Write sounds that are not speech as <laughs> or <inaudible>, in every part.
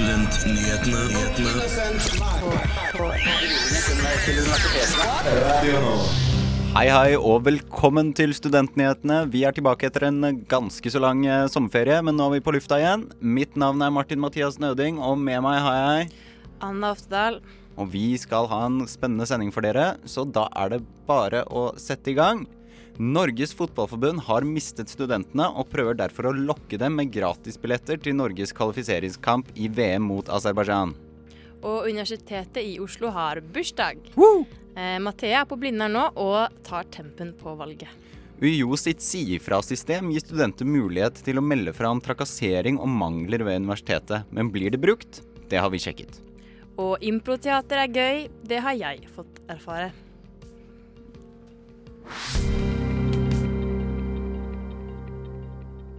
Studentnyhetene. Hei, hei, og velkommen til Studentnyhetene. Vi er tilbake etter en ganske så lang eh, sommerferie, men nå er vi på lufta igjen. Mitt navn er Martin Mathias Nøding, og med meg har jeg Anna Oftedal. Og vi skal ha en spennende sending for dere, så da er det bare å sette i gang. Norges Fotballforbund har mistet studentene, og prøver derfor å lokke dem med gratisbilletter til Norges kvalifiseringskamp i VM mot Aserbajdsjan. Og Universitetet i Oslo har bursdag. Eh, Mathea er på Blindern nå og tar tempen på valget. UiO sitt si ifra-system gir studenter mulighet til å melde fra om trakassering og mangler ved universitetet, men blir det brukt? Det har vi sjekket. Og improteater er gøy. Det har jeg fått erfare.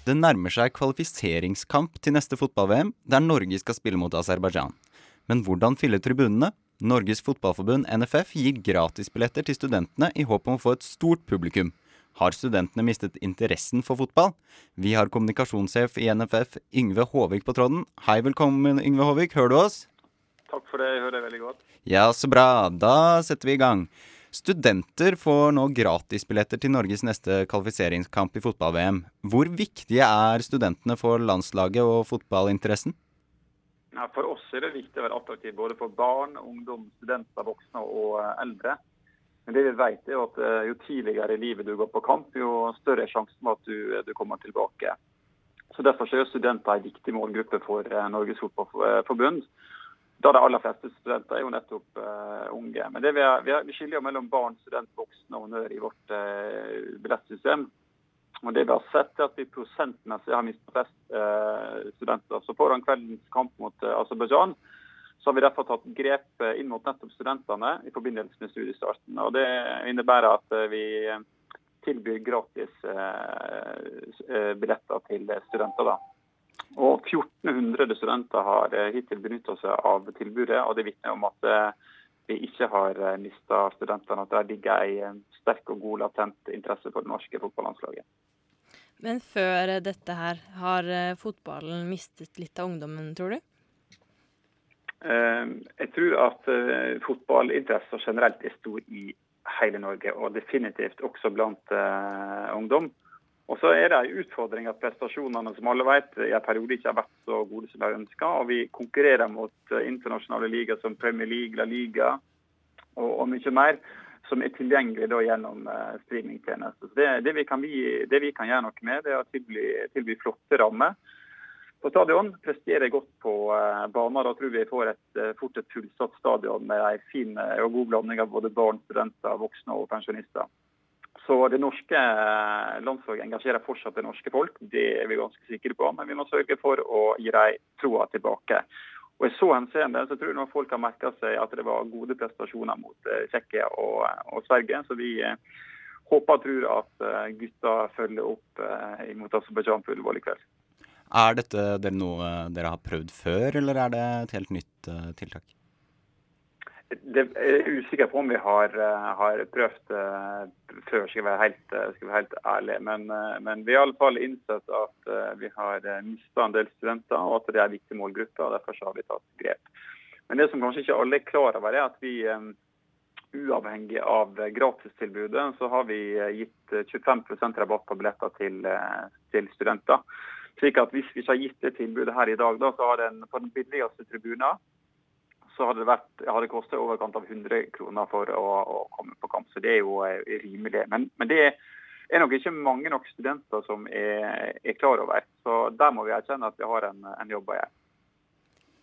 Det nærmer seg kvalifiseringskamp til neste fotball-VM, der Norge skal spille mot Aserbajdsjan. Men hvordan fylle tribunene? Norges Fotballforbund, NFF, gir gratisbilletter til studentene i håp om å få et stort publikum. Har studentene mistet interessen for fotball? Vi har kommunikasjonssjef i NFF, Yngve Håvik, på tråden. Hei, velkommen, Yngve Håvik. Hører du oss? Takk for det, jeg hører deg veldig godt. Ja, så bra. Da setter vi i gang. Studenter får nå gratisbilletter til Norges neste kvalifiseringskamp i fotball-VM. Hvor viktige er studentene for landslaget og fotballinteressen? Ja, for oss er det viktig å være attraktiv både for barn, ungdom, studenter, voksne og eh, eldre. Men det vi vet er at eh, jo tidligere i livet du går på kamp, jo større er sjansen for at du, du kommer tilbake. Så Derfor er studenter en viktig målgruppe for eh, Norges Fotballforbund. Da de aller fleste studenter er jo nettopp uh, unge. Men vi, er, vi, er, vi, skiljer mellom barn, student, voksne og honnør i vårt uh, billettsystem. Og det vi har sett er at vi prosentmessig har mistet flest uh, studenter. Så foran kveldens kamp mot uh, Aserbajdsjan har vi derfor tatt grep inn mot nettopp studentene i forbindelse med studiestarten. Og Det innebærer at vi tilbyr gratis billetter til studenter. da. Og 1400 studenter har eh, hittil benytta seg av tilbudet, og det vitner om at eh, vi ikke har eh, mista studentene. At det ligger en sterk og god latent interesse for det norske fotballandslaget. Men før dette her, har fotballen mistet litt av ungdommen, tror du? Jeg tror at fotballinteressen generelt er stor i hele Norge, og definitivt også blant ungdom. Og så er det en utfordring at prestasjonene som alle vet, i en periode ikke har vært så gode som de ønsker. Og vi konkurrerer mot eh, internasjonale ligaer som Premier League, La Liga og, og mye mer. Som er tilgjengelig da, gjennom uh, streamingtjenester. Det, det, vi kan, det, vi kan, gjøre noe med, det er å tilby, tilby flotte rammer på stadion. Prestere godt på uh, baner. Da tror vi får et, fort et fullsatt stadion med en fin og god blanding av både barn, studenter, voksne og pensjonister. Så det norske landslaget engasjerer fortsatt det norske folk, det er vi ganske sikre på. Men vi må sørge for å gi dem troa tilbake. Og I så henseende så tror jeg nok folk har merka seg at det var gode prestasjoner mot eh, Tsjekkia og, og, Sverige. Så vi eh, håper og tror at eh, gutta følger opp eh, mot Aserbajdsjan på Ullevål i kveld. Er dette noe dere har prøvd før, eller er det et helt nytt tiltak? Det er usikker på om vi har, eh, har prøvd uh, før, skal jeg være helt, eh, skal være helt ærlig. Men, men, vi har i alle fall innsett at vi har mista en del studenter, og at det er en viktig målgruppe. og Derfor har vi tatt grep. Men det som kanskje ikke alle er klar over, er at vi uavhengig av gratistilbudet, så har vi gitt 25% rabatt på billetter til, til, studenter. Slik at Hvis vi ikke har gitt det tilbudet her i dag, da, så har den på den billigste tribunen så hadde det vært, hadde kostet i overkant av 100 kroner for å, å, komme på kamp. Så det er jo eh, rimelig. Men, men, det er nok ikke mange nok studenter som er, er klar over. Så der må vi erkjenne at vi har en, en jobb å gjøre.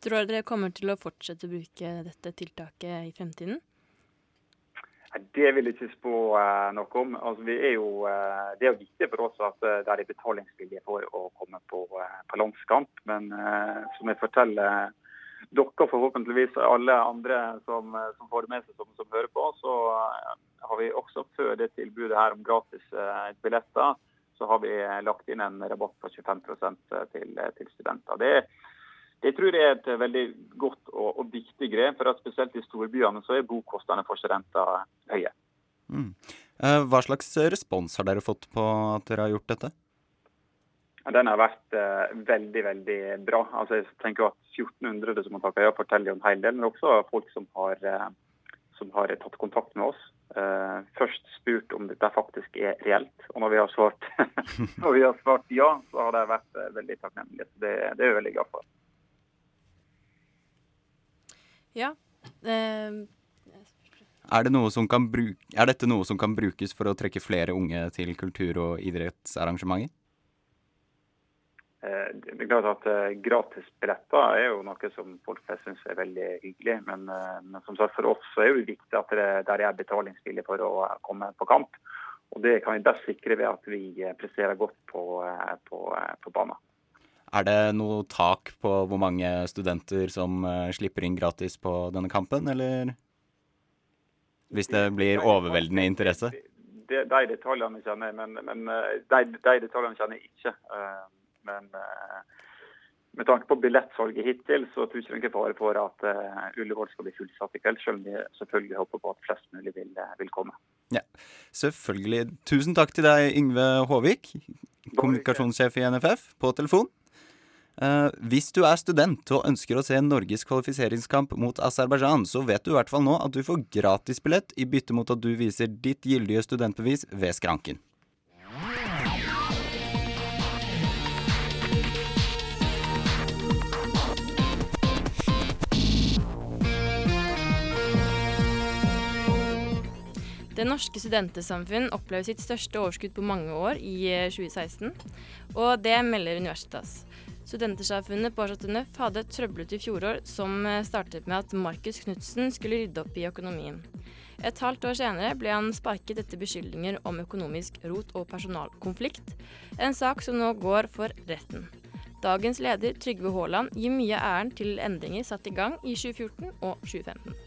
Tror dere kommer til å fortsette å bruke dette tiltaket i fremtiden? Det vil jeg ikke spå uh, noe om. Altså, jo, uh, det er jo viktig for oss at det er betalingsvilje for å komme på, på landskamp. Men som jeg forteller dere forhåpentligvis alle andre som, som får det med seg som, som, hører på, så eh, har vi også før det tilbudet her om gratis eh, billetter, så har vi lagt inn en rabatt på 25% til, til studenter. Det, det tror jeg er et veldig godt og, og viktig grep, for at spesielt i storbyene så er bokostnadene for studenter høye. Mm. Eh, hva slags respons har dere fått på at dere har gjort dette? Den har vært eh, veldig veldig bra. Altså, jeg tenker at 1400 som har takket ja, forteller om en hel del, men også folk som har, eh, som har tatt kontakt med oss. Eh, først spurt om dette faktisk er reelt, og når vi har svart, <laughs> når vi har svart ja, så har de vært eh, veldig takknemlige. Det, det er jeg veldig glad for. Ja. Eh, Er, det noe som kan bruk er dette noe som kan brukes for å trekke flere unge til kultur- og idrettsarrangementer? Eh, Det er klart at eh, Gratisbilletter er jo noe som folk flest syns er veldig hyggelig. Men, eh, men som sagt, for oss så er det viktig at det der er betalingsvillig for å komme på kamp. Og Det kan vi best sikre ved at vi presterer godt på, på, på banen. Er det noe tak på hvor mange studenter som slipper inn gratis på denne kampen, eller hvis det blir overveldende interesse? De, de detaljene kjenner jeg, men, men de, de detaljene kjenner jeg ikke. Men eh, med tanke på billettsalget hittil, så tror jeg ikke fare for at uh, Ullevål skal bli fullsatt i kveld, selv om vi selvfølgelig håper på at flest mulig vil, eh, vil komme. Selvfølgelig. Tusen takk til deg, Yngve Håvik, kommunikasjonssjef i NFF, på telefon. Uh, hvis du er student og ønsker å se Norges kvalifiseringskamp mot Aserbajdsjan, så vet du i hvert fall nå at du får gratisbillett i bytte mot at du viser ditt gyldige studentbevis ved skranken. Det norske studentsamfunn opplever sitt største overskudd på mange år i eh, 2016, og det melder Universitas. Studentersamfunnet på Neuf hadde et trøblete fjorår som eh, startet med at Markus Knutsen skulle rydde opp i økonomien. Et halvt år senere ble han sparket etter beskyldninger om økonomisk rot og personalkonflikt, en sak som nå går for retten. Dagens leder Trygve Haaland gir mye æren til endringer satt i gang i 2014 og 2015.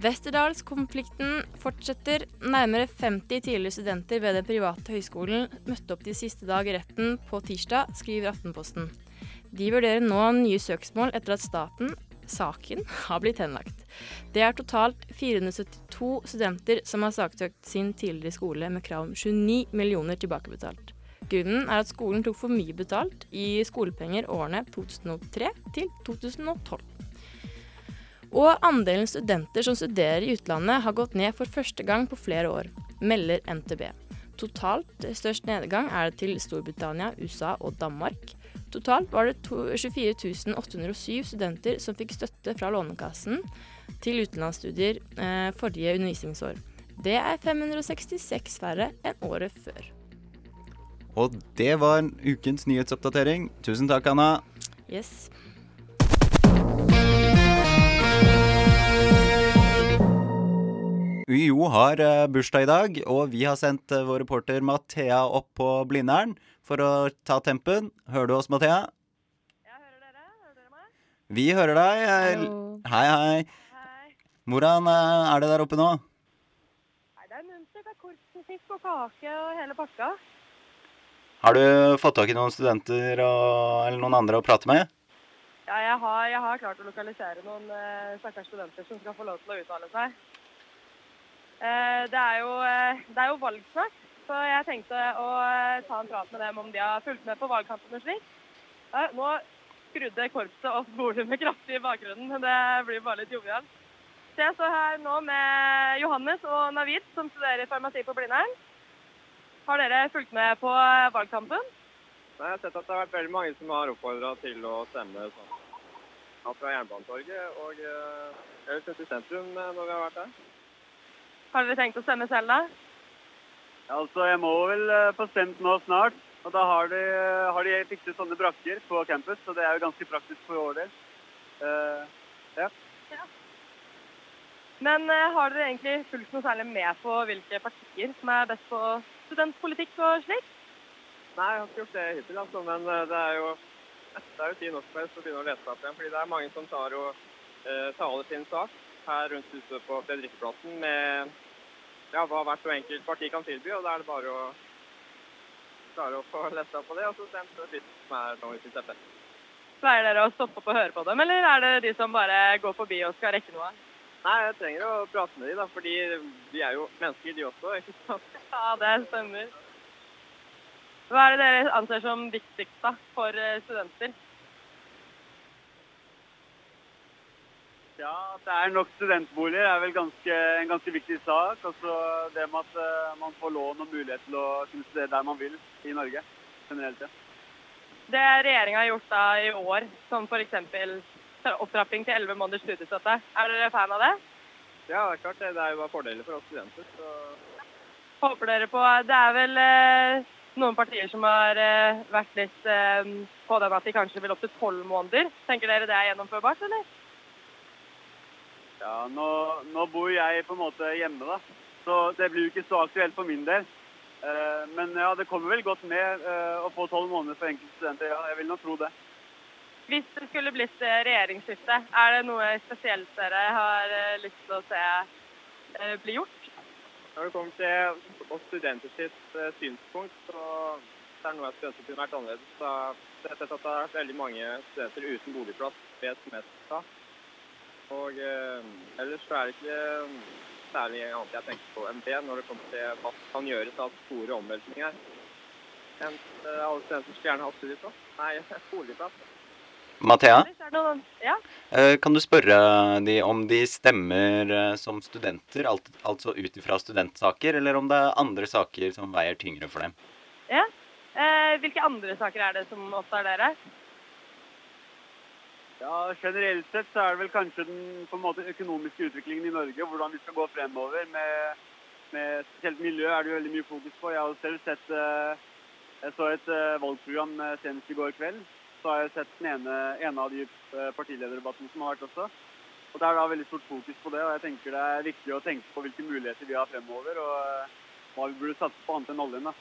Westerdalskonflikten fortsetter. Nærmere 50 tidligere studenter ved den private høyskolen møtte opp de siste dag i retten på tirsdag, skriver Aftenposten. De vurderer nå nye søksmål etter at staten, saken, <laughs> har blitt henlagt. Det er totalt 472 studenter som har saksøkt sin tidligere skole med krav om 29 millioner tilbakebetalt. Grunnen er at skolen tok for mye betalt i skolepenger årene 2003 til 2012. Og andelen studenter som studerer i utlandet har gått ned for første gang på flere år, melder NTB. Totalt størst nedgang er det til Storbritannia, USA og Danmark. Totalt var det 24 807 studenter som fikk støtte fra Lånekassen til utenlandsstudier eh, forrige undervisningsår. Det er 566 færre enn året før. Og det var ukens nyhetsoppdatering. Tusen takk, Anna. Yes. UiO har eh, bursdag i dag, og vi har sendt eh, vår reporter Mathea opp på Blindern for å ta tempen. Hører du oss, Mathea? Jeg hører dere. Hører dere meg? Vi hører deg. Eh, Hei, hei. Hei. Hvordan eh, er det der oppe nå? Nei, det er muntert. Det er korpsmusikk og kake og hele pakka. Har du fått tak i noen studenter og, eller noen andre å prate med? Ja, jeg har, jeg har klart å lokalisere noen eh, stakkars studenter som skal få lov til å uttale seg. Eh, det, er jo, eh, det jo valg så jeg tenkte å eh, ta en prat med dem om de har fulgt med på valgkampen og slik. Nå skrudde korpset opp volumet kraftig i bakgrunnen, men det blir bare litt jovialt. Så jeg står her nå med Johannes og Navid, som studerer farmasi på Blindern. Har dere fulgt med på valgkampen? Nei, Jeg har sett at det har vært veldig mange som har oppfordra til å stemme sånn. Fra Jernbanetorget og eh, i sentrum når vi har vært der. Har dere tenkt å stemme selv, da? Altså, jeg må vel eh, få stemt nå snart. Og da har de, har de fikset sånne brakker på campus, så det er jo ganske praktisk for vår del. Eh, Men uh, har dere egentlig fulgt noe særlig med på hvilke partier som er best på studentpolitikk og slik? Nei, jeg har ikke gjort det hittil, altså, men eh, det er jo det er jo tid nok som helst å begynne å lese opp igjen. Fordi det er mange som tar og eh, taler sin sak her rundt huset på Fredrikkeplassen med ja, hva hvert og enkelt parti kan tilby. Og da er det bare å klare å få letta på det, og så stemt fritt som er nå i september. Pleier dere å stoppe opp og høre på dem, eller er det de som bare går forbi og skal rekke noe? Nei, jeg trenger å prate med de da, fordi de er jo mennesker de også, ikke sant? <laughs> Ja, det stemmer. Hva er det dere anser som viktigst da, for eh, studenter? Ja, At det er nok studentboliger er vel ganske, en ganske viktig sak. Altså det med at eh, man får lån og mulighet til å kunne studere der man vil i Norge. generelt. Ja. Det regjeringa har gjort da i år, som f.eks. opptrapping til 11 måneders studiestøtte, er dere fan av det? Ja, det er klart det. Det er jo bare fordeler for oss studenter. Så Håper dere på Det er vel eh, noen partier som har eh, vært litt eh, på den at de kanskje vil opp til tolv måneder. Tenker dere det er gjennomførbart, eller? Ja, nå, nå bor jeg på en måte hjemme, da. Så det blir jo ikke så aktuelt for min del. Eh, men ja, det kommer vel godt med eh, å få tolv måneder for enkelte studenter. Ja, jeg vil nok tro det. Hvis det skulle blitt eh, regjeringsskifte, er det noe spesielt dere har lyst til å se eh, bli gjort? når det kommer til oss studenter sitt synspunkt, så det er noe jeg skulle ønske kunne vært annerledes. Så jeg har sett at det har vært veldig mange studenter uten boligplass ved semesteret. Og eh, ellers så er det ikke særlig annet jeg tenker på enn det når det kommer til hva som kan gjøres av store omveltninger. Enn eh, alle studenter skulle gjerne hatt studieplass. Nei, <laughs> boligplass. Mathea, noen, ja? eh, kan du spørre de om de stemmer eh, som studenter, alt, altså ut ifra studentsaker, eller om det er andre saker som veier tyngre for dem? ja. Eh, hvilke andre saker er det som opptar dere? Ja, Generelt sett så er det vel kanskje den måte økonomiske utviklingen i Norge, hvordan vi skal gå fremover. Med, med spesielt miljø er det jo veldig mye fokus på. Jeg har selv sett eh, Jeg så et eh, valgprogram eh, senest i går kveld. Så har jeg sett den ene, ene av de partilederdebattene som har vært også. Og Det er da veldig stort fokus på det, og jeg tenker det er viktig å tenke på hvilke muligheter vi har fremover, og hva vi burde satse på annet enn oljen. da.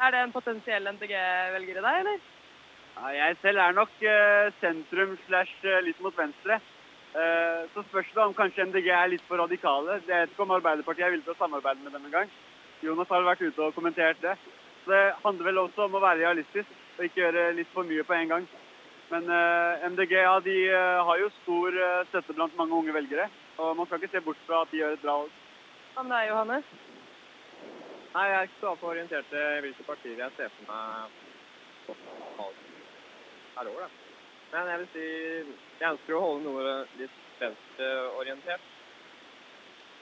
Er det en potensiell NTG-velger i deg, eller? Ja, jeg selv er nok eh, sentrum slash eh, litt mot venstre. Eh, så spørs det om kanskje MDG er litt for radikale. Jeg vet ikke om Arbeiderpartiet er villig til å samarbeide med dem engang. Jonas har vært ute og kommentert det. Så det handler vel også om å være realistisk og ikke gjøre litt for mye på en gang. Men eh, MDG ja, de har jo stor støtte blant mange unge velgere. Og man skal ikke se bort fra at de gjør et bra valg. Hva med deg, Johannes? Nei, jeg er ikke så altfor orientert i hvilke partier jeg ser for meg per år. Da. Men jeg vil si jeg ønsker å holde noe litt venstreorientert.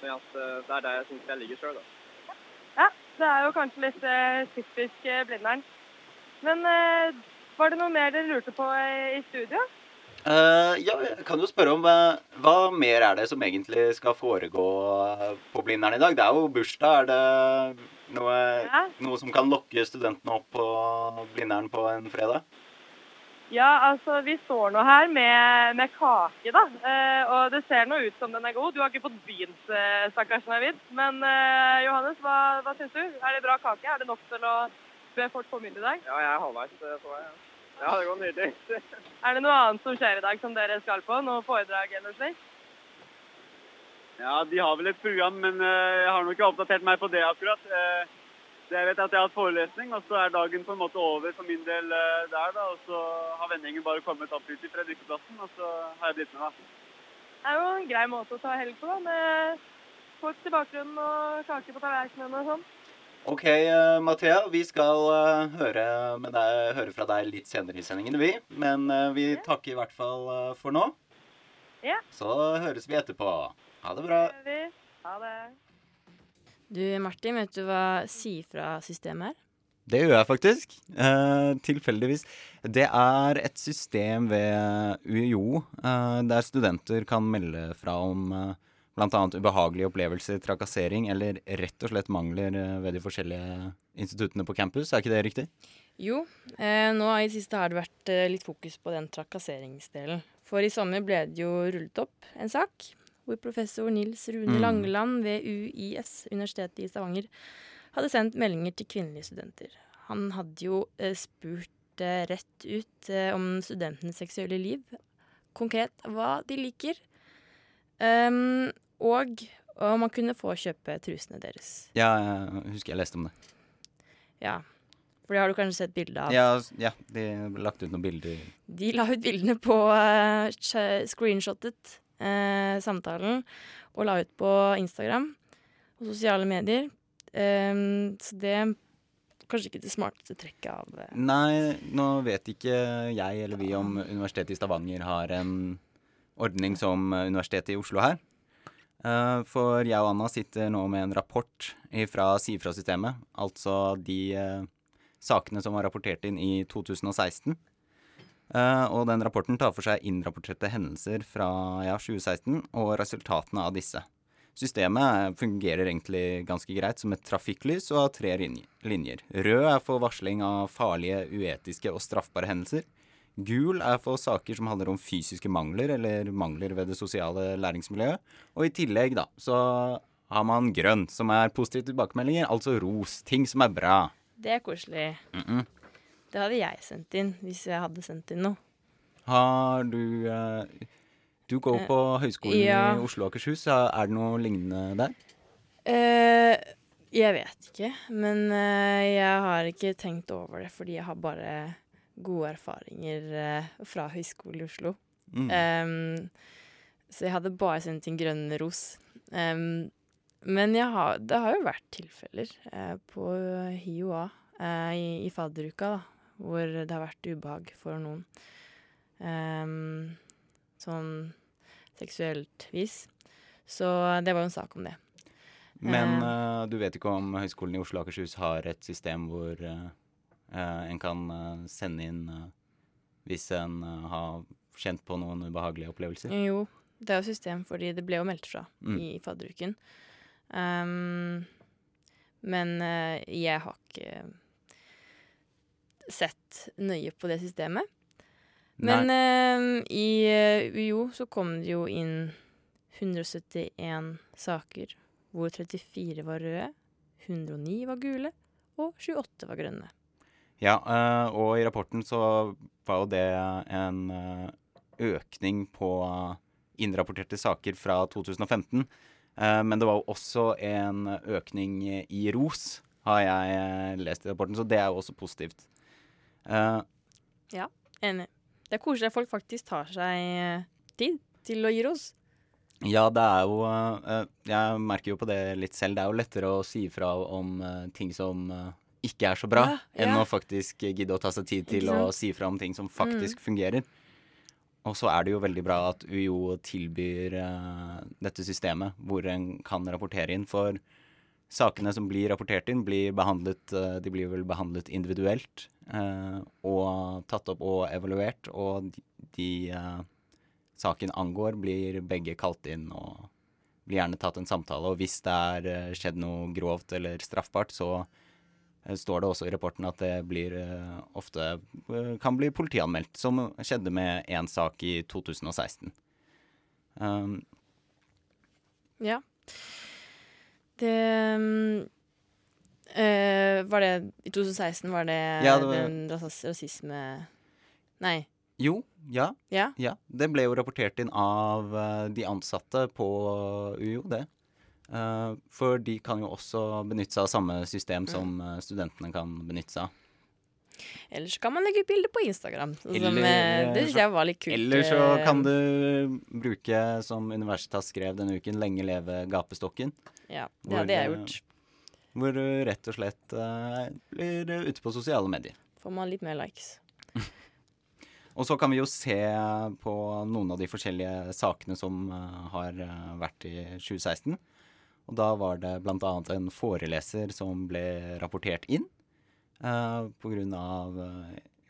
Men at eh, det er der jeg syns jeg ligger sjøl, da. Ja, det er jo kanskje litt eh, typisk eh, Blindern. Men var det noe mer dere lurte på i studio? Uh, ja, jeg kan jo spørre om uh, hva mer er det som egentlig skal foregå på Blindern i dag? Det er jo bursdag. Er det noe, Ja. noe som kan lokke studentene opp på Blindern på en fredag? Ja, altså vi står nå her med, med kake, da. Eh, og det ser nå ut som den er god. Du har ikke fått begynt, eh, stakkars Navid. Men eh, Johannes, hva, hva syns du? Er det bra kake? Er det nok til å be folk få middag i dag? Ja, jeg er halvveis eh, på vei. Ja. ja, det går nydelig. <laughs> Er det noe annet som skjer i dag som dere skal på? Noe foredrag eller slikt? Ja, de har vel et program, men eh, jeg har nok ikke oppdatert meg på det akkurat. Eh, jeg vet at jeg har hatt forelesning, og så er dagen på en måte over for min del eh, der. da, Og så har vendingen bare kommet opp ut fra drikkeplassen, og så har jeg blitt med. da. Det er jo en grei måte å ta helg på, da. Med folk i bakgrunnen og kake på tallerkenene og sånn. Ok, uh, Mathea. Vi skal eh, høre, med deg, høre fra deg litt senere i sendingen, vi. Men eh, vi takker i hvert fall eh, for nå. Ja. Så høres vi etterpå. Ha det bra. Det gjør vi. Ha det. Du Martin, vet du hva si fra-systemet er? Det gjør jeg faktisk. Eh, tilfeldigvis. Det er et system ved UiO eh, der studenter kan melde fra om eh, bl.a. ubehagelige opplevelser, trakassering eller rett og slett mangler eh, ved de forskjellige instituttene på campus. Er ikke det riktig? Jo, eh, nå i det siste har det vært eh, litt fokus på den trakasseringsdelen. For i sommer ble det jo rullet opp en sak hvor professor Nils Rune Mm. Langeland ved UiS, Universitetet i Stavanger, hadde sendt meldinger til kvinnelige studenter. Han hadde jo eh, spurt eh, rett ut eh, om studentenes seksuelle liv. Konkret hva de liker. Um, og om man kunne få kjøpe trusene deres. Ja, jeg husker jeg leste om det. Ja. For det har du kanskje sett bilde av. Ja, ja de lagt ut noen bilder. De la ut bildene på uh, screenshottet eh, samtalen og la ut på Instagram og sosiale medier. Eh, så det kanskje ikke det smarteste trekket av eh, Nei, nå vet ikke jeg eller vi om Universitetet i Stavanger har en ordning som Universitetet i Oslo her. Eh, For jeg og Anna sitter nå med en rapport fra Sifra-systemet, altså de eh, sakene som var rapportert inn i 2016. Eh, Og den rapporten tar for seg innrapporterte hendelser fra ja, 2016 og resultatene av disse. Systemet fungerer egentlig ganske greit som et trafikklys og har tre linjer. Rød er for varsling av farlige, uetiske og straffbare hendelser. Gul er for saker som handler om fysiske mangler eller mangler ved det sosiale læringsmiljøet. Og i tillegg, da, så har man grønn, som er positive tilbakemeldinger, altså ros. Ting som er bra. Det er koselig. Mm -mm. Det hadde jeg sendt inn hvis jeg hadde sendt inn noe. Har du eh, Du går Eh, på Høgskolen ja. i Oslo og Akershus. Er det noe lignende der? Eh, jeg vet ikke, men eh, jeg har ikke tenkt over det fordi jeg har bare gode erfaringer eh, fra Høgskolen i Oslo. Mm. Em, så jeg hadde bare sendt inn grønn ros. Em, men har, det har jo vært tilfeller eh, på HiOA i, i fadderuka, da, hvor det har vært ubehag for noen. Um, sånn seksuelt vis. Så det var jo en sak om det. Men eh, du vet ikke om Høgskolen i Oslo og Akershus har et system hvor uh, en kan sende inn uh, hvis en har kjent på noen ubehagelige opplevelser? Jo, det er jo system, fordi det ble jo meldt fra Mm. i fadderuken. Um, men jeg har ikke sett nøye på det systemet. Men ehm, i eh, UiO så kom det jo inn 171 saker, hvor 34 var røde, 109 var gule, og 28 var grønne. Ja, uh, og i rapporten så var jo det en uh, økning på innrapporterte saker fra 2015. Eh, men det var jo også en økning i ros, har jeg lest i rapporten, så det er jo også positivt. Eh, Enig. Det er koselig at folk faktisk tar seg eh, tid til å gi ros. Ja, det er jo uh, Jeg merker jo på det litt selv. Det er jo lettere å si fra om uh, ting som ikke er så bra, Ja, enn å faktisk gidde å ta seg tid til å? Mm. si fra om ting som faktisk fungerer. Og så er det jo veldig bra at UiO tilbyr dette systemet, hvor en kan rapportere inn. For sakene som blir rapportert inn, blir behandlet eh, De blir vel behandlet individuelt eh, og tatt opp og evaluert. Og de, eh, saken angår, blir begge kalt inn og blir gjerne tatt en samtale. Og hvis det er skjedd noe grovt eller straffbart, så står det også i rapporten at det blir ofte kan bli politianmeldt, som skjedde med én sak i 2016. Um, Ja. Det mm, eh, Var det I 2016 var det, Ja, det var- den rasas, rasisme... Nei. jo, ja, Ja. ja. Det ble jo rapportert inn av eh, de ansatte på UiO, det. Uh, for de kan jo også benytte seg av samme system som eh, studentene kan benytte seg av. Eller så kan man legge ut bilder på Instagram. Sånn som, Eller, eh, det syns jeg var litt kult. Eller så eh, kan du bruke, som Universitas skrev denne uken, 'Lenge leve gapestokken'. Ja, det hvor, hadde jeg gjort. Hvor du rett og slett eh, blir ute på sosiale medier. Får man litt mer likes. <laughs> Og så kan vi jo se på noen av de forskjellige sakene som har vært i 2016. Og da var det bl.a. en foreleser som ble rapportert inn uh, pga.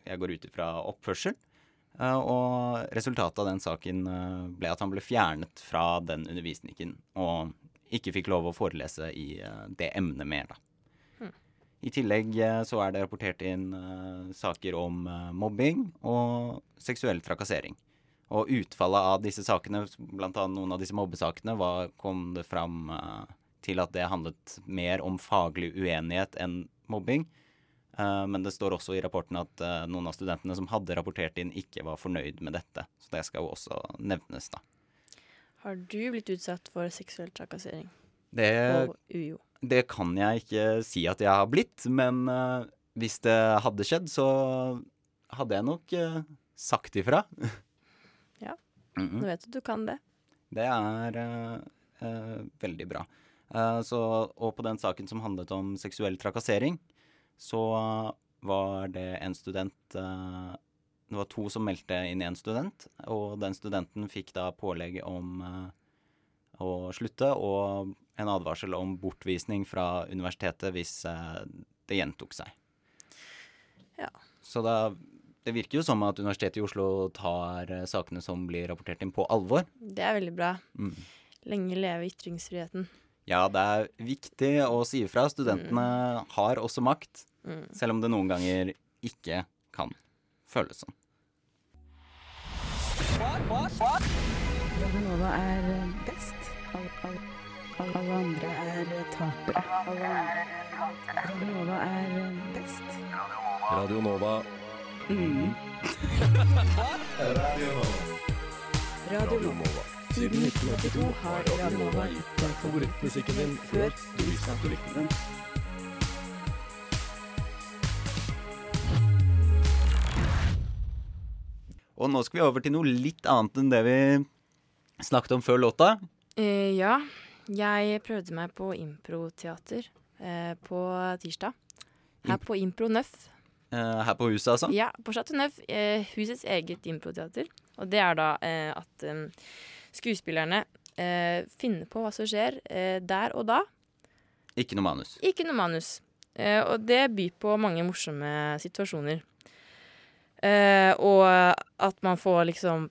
jeg går ut ifra oppførsel. Eh, og resultatet av den saken eh, ble at han ble fjernet fra den undervisningen. Og ikke fikk lov å forelese i eh, det emnet mer, da. I tillegg eh, så er det rapportert inn uh, saker om uh, mobbing og seksuell trakassering. Og utfallet av disse sakene, bl.a. noen av disse mobbesakene, var, kom det fram uh, til at det handlet mer om faglig uenighet enn mobbing. Eh, men det står også i rapporten at eh, noen av studentene som hadde rapportert inn, ikke var fornøyd med dette. Så det skal jo også nevnes, da. Har du blitt utsatt for seksuell trakassering Det? Det kan jeg ikke si at jeg har blitt, men eh, hvis det hadde skjedd, så hadde jeg nok sagt ifra. <laughs> Ja. Mhm. Nå vet du at du kan det. Det er uh, uh, veldig bra. Uh, så, og på den saken som handlet om seksuell trakassering, så var det en student eh, Det var to som meldte inn en student, og den studenten fikk da pålegg om eh, å slutte og en advarsel om bortvisning fra universitetet hvis eh, det gjentok seg. Ja. Så da det virker jo som at Universitetet i Oslo tar sakene som blir rapportert inn, på alvor. Det er veldig bra. Mm. Lenge leve ytringsfriheten. Ja, det er viktig å si ifra. Studentene har også makt, Mm. selv om det noen ganger ikke kan føles sånn. Radio Nova er eh, best. Alle, alle, alle, alle andre er eh, tapere. Radionova er best Radio Nova er eh, best. Radio Nova. <laughs> <laughs> Radio Nova. Siden 1982 har Radio Nova gitt deg Favorittmusikken din før du visste at du likte den. Og nå skal vi over til noe litt annet enn det vi snakket om før låta. Eh, ja, jeg prøvde meg på improteater eh, på tirsdag. Her Imp- på Impro Nøff. eh, her på huset, altså. Ja, på Chateau Neuf. Eh, husets eget improteater. Og det er da eh, at eh, skuespillerne eh, finne på hva som skjer eh, der og da. Ikke noe manus. Ikke noe manus. Eh, og det byr på mange morsomme situasjoner. Eh, og at man får liksom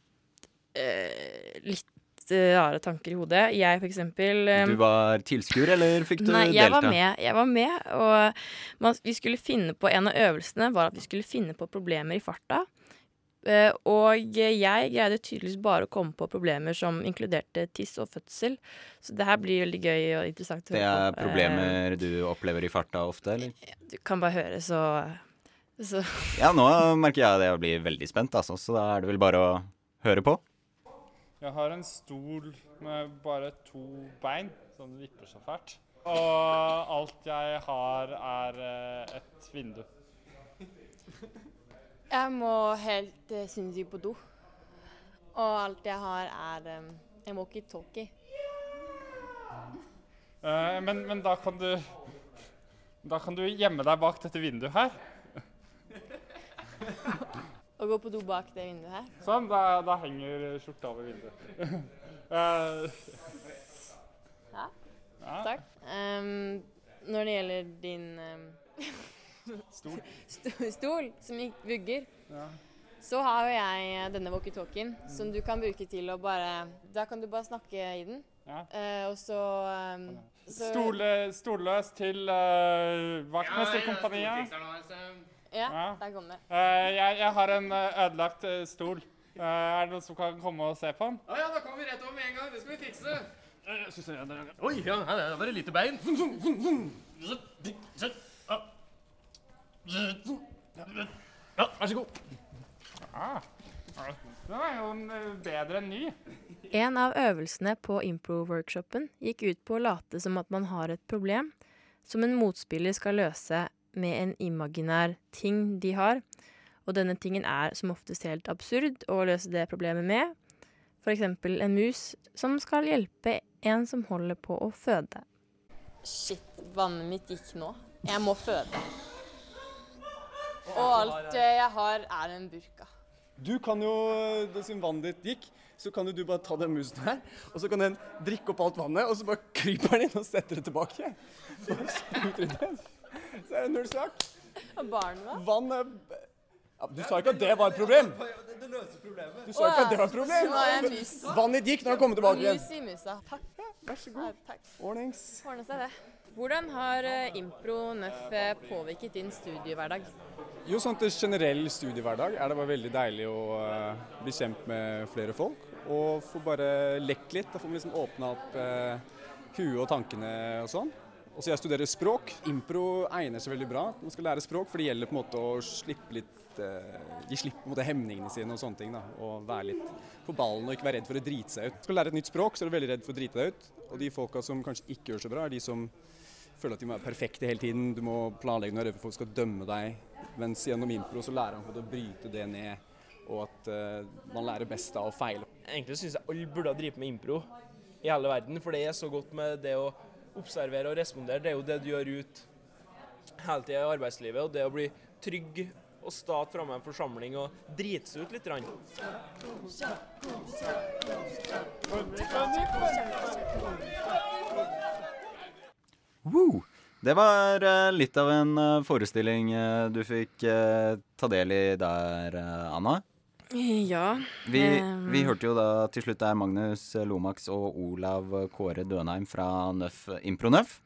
eh, litt eh, rare tanker i hodet. Jeg, for eksempel Du var tilskuer, eller fikk du Nei, delta? jeg var med. Jeg var med, og man, vi skulle finne på En av øvelsene var at vi skulle finne på problemer i farta. Eh, og jeg greide tydeligvis bare å komme på problemer som inkluderte tiss og fødsel. Så det her blir veldig gøy og interessant Det er problemer du opplever i farta ofte, eller? Eh, du kan bare høre, så, så <laughs> Ja, nå merker jeg det og blir veldig spent, altså. Så da er det vel bare å høre på. Jeg har en stol med bare to bein, som vipper så fælt. Og alt jeg har, er eh, et vindu. Jeg må helt uh, sinnssykt på do. Og alt jeg har, er um, en walkietalkie. Uh, men, men da kan du Da kan du gjemme deg bak dette vinduet her. <laughs> Og gå på do bak det vinduet her. Sånn, da, da henger skjorta over vinduet. <laughs> uh, Ja. Takk. Um, når det gjelder din ehm, <laughs> Stol. stol som gikk vugger, Ja. så har jo jeg denne walkietalkien som du kan bruke til å bare Da kan du bare snakke i den. Ja. Uh, og så, um, så Stole, stolløs til uh, vaktmesterkompaniet. Ja, Ja. der kom det. Uh, jeg, jeg har en ødelagt stol. Eh, er det noen som kan komme og se på den? Ja, ja, da kommer vi rett over med en gang. Det skal vi fikse. Eh, synes jeg det Oi, ja, her er det bare lite bein. Ja, vær så god. Ah, den er jo eh, bedre enn ny. En av øvelsene på impro-workshopen gikk ut på å late som at man har et problem som en motspiller skal løse med en imaginær ting de har. Og denne tingen er som oftest helt absurd å løse det problemet med. F.eks. en mus som skal hjelpe en som holder på å føde. Shit, vannet mitt gikk nå. Jeg må føde. Og alt jeg har, er en burka. Du kan jo, det siden vannet ditt gikk, så kan jo du bare ta den musen her, og så kan den drikke opp alt vannet, og så bare kryper den inn og setter det tilbake. Så spruter det inn. Så er det null sak. Og barnet, da? Vann er ja, Du sa ikke at det var et problem. Du sa ikke at det var et problem. Vannet ditt gikk når han kom tilbake igjen. Mus i musa. Takk. Vær så god. Ordnings. Ordne seg det. Hvordan har eh, Impro Nøff eh, påvirket din studiehverdag? Jo, sånn til generell studiehverdag er det bare veldig deilig å eh, bli kjent med flere folk. Og få bare lekt litt. Da får man liksom åpna opp uh, huet og tankene og sånn. Og så jeg studerer språk. Impro egner seg veldig bra. Man skal lære språk, for det gjelder på en måte å slippe litt eh, Gi slipp på hemningene sine og sånne ting. da, Og være litt på ballen og ikke være redd for å drite seg ut. Skal du lære et nytt språk, så er du veldig redd for å drite deg ut. Og de folka som kanskje ikke gjør så bra, er de som føler at de må være perfekte hele tiden. Du må planlegge når folk skal dømme deg. Mens gjennom impro så lærer han på å bryte det ned, og at uh, man lærer best av å feile. Egentlig syns jeg alle burde ha drevet med impro i hele verden, for det er så godt med det å observere og respondere. Det er jo det du gjør ut hele tida i arbeidslivet. Og det å bli trygg og stå framme i en forsamling og drite seg ut litt. Rann. Woo! Det var eh, litt av en eh, forestilling eh, du fikk ta del i der, Anna. Ja. Vi, ehm, vi hørte jo da til slutt der Magnus Lomax og Olav Kåre Dønheim fra Nøff Impronøff.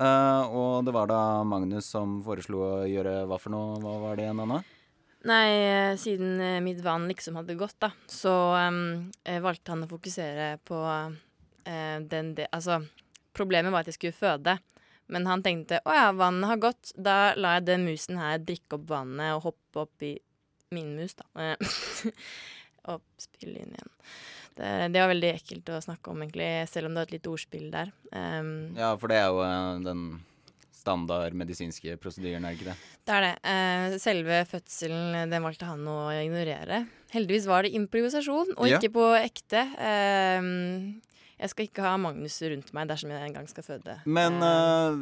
Og det var da Magnus som foreslo å gjøre hva for noe? Hva var det igjen, Anna? Nei, siden mitt vann liksom hadde gått, da, så eh, valgte han å fokusere på uh, den det Altså, problemet var at jeg skulle føde. Men han tenkte å ja, vannet har gått, da lar jeg den musen her drikke opp vannet og hoppe opp i min mus, da. <laughs> Eh, og spille inn igjen. Det, det var veldig ekkelt å snakke om, egentlig, selv om det var et lite ordspill der. Um, Ja, for det er jo eh, den standard medisinske prosedyren, er det ikke det? Det er det. Eh, selve fødselen den valgte han å ignorere. Heldigvis var det improvisasjon, og Ja. ikke på ekte. Eh, jeg skal ikke ha Magnus rundt meg dersom jeg en gang skal føde. Men uh,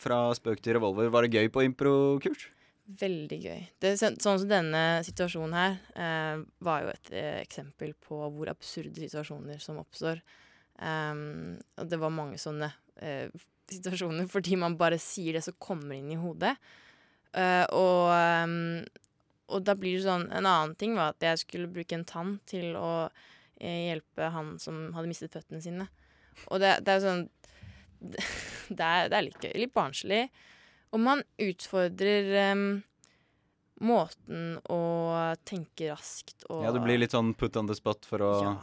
fra spøk til revolver, var det gøy på improkurs? Veldig gøy. Det, sånn som denne situasjonen her eh, var jo et eh, eksempel på hvor absurde situasjoner som oppstår. Um, og det var mange sånne eh, situasjoner fordi man bare sier det som kommer inn i hodet. Uh, og, um, og da blir det sånn En annen ting var at jeg skulle bruke en tann til å hjelpe han som hadde mistet føttene sine. Og det, det er jo sånn <laughs> det er, det er litt gøy. Litt barnslig. Og man utfordrer um, måten å tenke raskt og Ja, du blir litt sånn put on the spot for å Ja.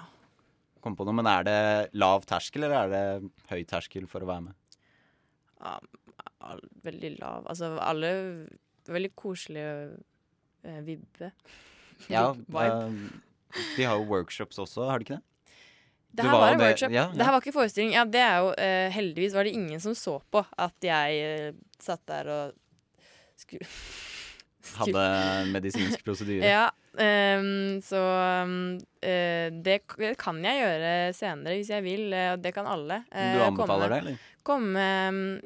komme på noe. Men er det lav terskel, eller er det høy terskel for å være med? ja, veldig lav. Altså alle Veldig koselige eh, vibbe. Ja, <laughs> Vibe. De har jo workshops også, har de ikke det? Det her var var en workshop. ja, Det her var ikke forestilling. Ja, det er jo uh, Heldigvis var det ingen som så på at jeg uh, satt der og skulle <laughs> Hadde medisinsk prosedyre. <laughs> Ja, Um, så um, uh, det, kan jeg gjøre senere hvis jeg vil, og det kan alle. Du anbefaler komme- det, eller? Komme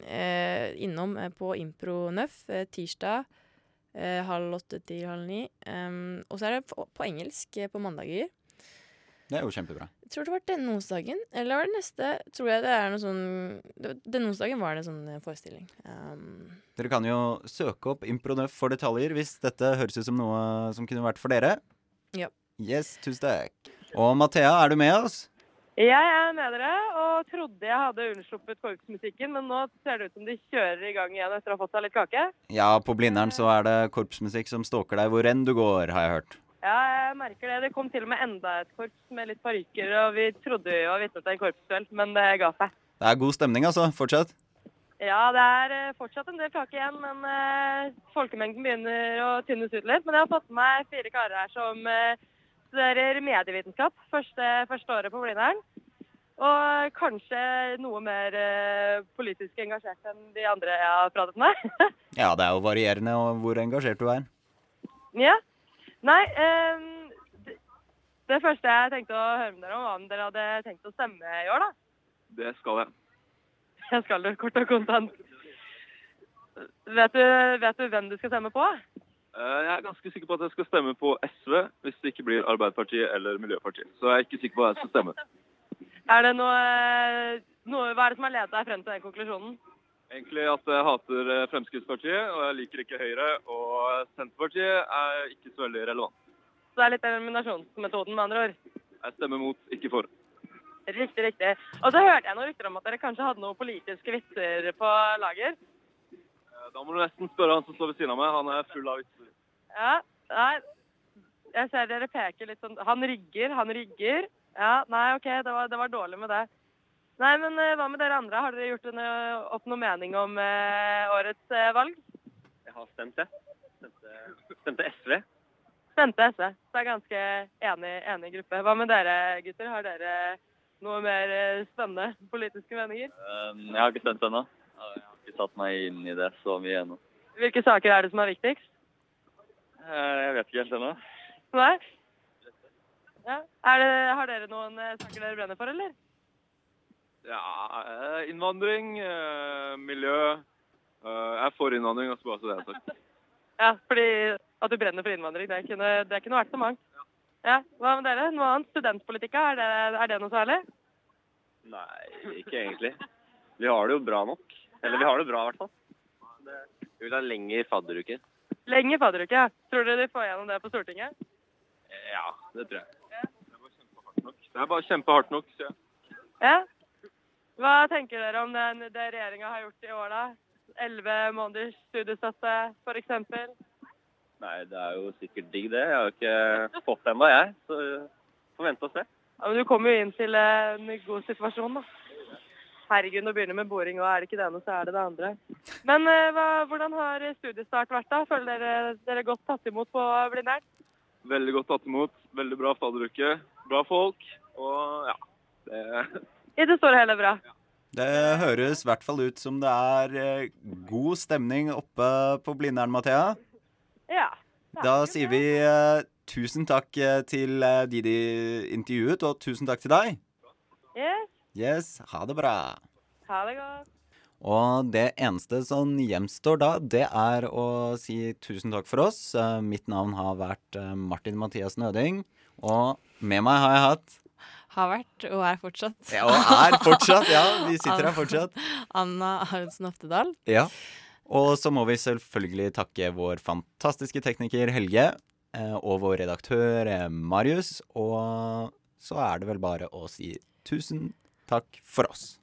eh, innom på Impro Nøff eh, tirsdag halv åtte til halv ni. Um, og så er det på, på engelsk eh, på mandager. Det er jo kjempebra. Jeg tror det var denne onsdagen, eller var det neste? Tror jeg det er noe sånn Denne onsdagen var det en sånn eh, forestilling. Um, Dere kan jo søke opp Impronøff for detaljer hvis dette høres ut som noe som kunne vært for dere. Ja. Yes, tusen takk. Og Mathea, er du med oss? Jeg er med dere, og trodde jeg hadde unnsluppet korpsmusikken, men nå ser det ut som de kjører i gang igjen etter å ha fått seg litt kake. Ja, på Blindern så er det korpsmusikk som stalker deg hvor enn du går, har jeg hørt. Ja, jeg merker det. Det kom til og med enda et korps med litt parykker, og vi trodde vi var vitne til en korpsduell, men det ga seg. Det er god stemning, altså. fortsatt? Ja, det er eh, fortsatt en del kake igjen, men eh, folkemengden begynner å tynnes ut litt. Men jeg har fått med meg fire karer her som eh, studerer medievitenskap første, første året på Blindern. Og kanskje noe mer eh, politisk engasjert enn de andre jeg har pratet med. <laughs> Ja, det er jo varierende hvor engasjert du er. ja. Nei, um, det, det første jeg tenkte å høre med dere om, var om dere hadde tenkt å stemme i år, da. Det skal jeg. <laughs> Jeg skal det, kort og kontant. Vet du, vet du hvem du skal stemme på? Eh, Jeg er ganske sikker på at jeg skal stemme på SV hvis det ikke blir Arbeiderpartiet eller Miljøpartiet. Så jeg er ikke sikker på hva jeg skal stemme. Er det noe, noe Hva er det som har ledet deg frem til den konklusjonen? Egentlig at jeg hater eh, Fremskrittspartiet, og jeg liker ikke Høyre. Og Senterpartiet er ikke så veldig relevant. Så det er litt eliminasjonsmetoden, med andre ord. Jeg stemmer mot, ikke for. Riktig, riktig. Og så hørte jeg noen rykter om at dere kanskje hadde noen politiske vitser på lager. Eh, Da må du nesten spørre han som står ved siden av meg. Han er full av vitser. Ja, nei. Jeg ser dere peker litt sånn Han rygger, han rygger. Ja, nei, OK, det var, det var dårlig med det. Nei, men eh, hva med dere andre? Har dere gjort en, eh, opp noe mening om eh, årets eh, valg? Jeg har stemt, jeg. Stemte, stemte SV. Stemte SV. Så det er ganske enig, enig gruppe. Hva med dere gutter? Har dere noe mer spennende politiske meninger? Um, jeg har ikke stemt ennå. Ikke satt meg inn i det så mye ennå. Hvilke saker er det som er viktigst? Eh, Jeg vet ikke helt ennå. Nei? Ja. Er det, har dere noen eh, saker dere brenner for, eller? Ja, eh, innvandring, eh, miljø, Eh, jeg er for innvandring, altså bare så det er sagt. <laughs> Ja, fordi at du brenner for innvandring, det kunne, det kunne vært så mangt. Ja, Hva med dere? Noe annet? Studentpolitikk, er det, er det noe særlig? Nei, ikke egentlig. Vi har det jo bra nok. Eller vi har det bra i hvert fall. Vi vil ha lengre fadderuker. Lenge fadderuke, ja. Tror dere de får gjennom det på Stortinget? Ja, det tror jeg. Det er bare kjempehardt nok, sier jeg. Ja. Hva tenker dere om den, det regjeringa har gjort i år, da? Elleve måneders studiestøtte, f.eks. Nei, det er jo sikkert digg det. Jeg har ikke fått det ennå, jeg. Så får vente og se. Ja, men du kommer jo inn til en god situasjon, da. Herregud, nå begynner med boring, og er det ikke det ene, så er det det andre. Men eh, hva, hvordan har studiestart vært, da? Føler dere dere godt tatt imot på Blindern? Veldig godt tatt imot. Veldig bra fadderuke. Bra folk. Og ja, det I det store hele bra. Det høres i hvert fall ut som det er eh, god stemning oppe på Blindern, Mathea. Ja. Da sier vi eh, tusen takk til de de intervjuet, og tusen takk til deg. Yes. Yes, ha det bra. Ha det godt. Og det eneste som gjenstår da, det er å si tusen takk for oss. Eh, Mitt navn har vært eh, Martin Mathias Nøding, og med meg har jeg hatt Har vært og er fortsatt. Ja, og er fortsatt, ja. Vi sitter her fortsatt. Anna Arntzen Oftedal. Ja. Og så må vi selvfølgelig takke vår fantastiske tekniker Helge, eh, og vår redaktør Marius. Og så er det vel bare å si tusen takk for oss.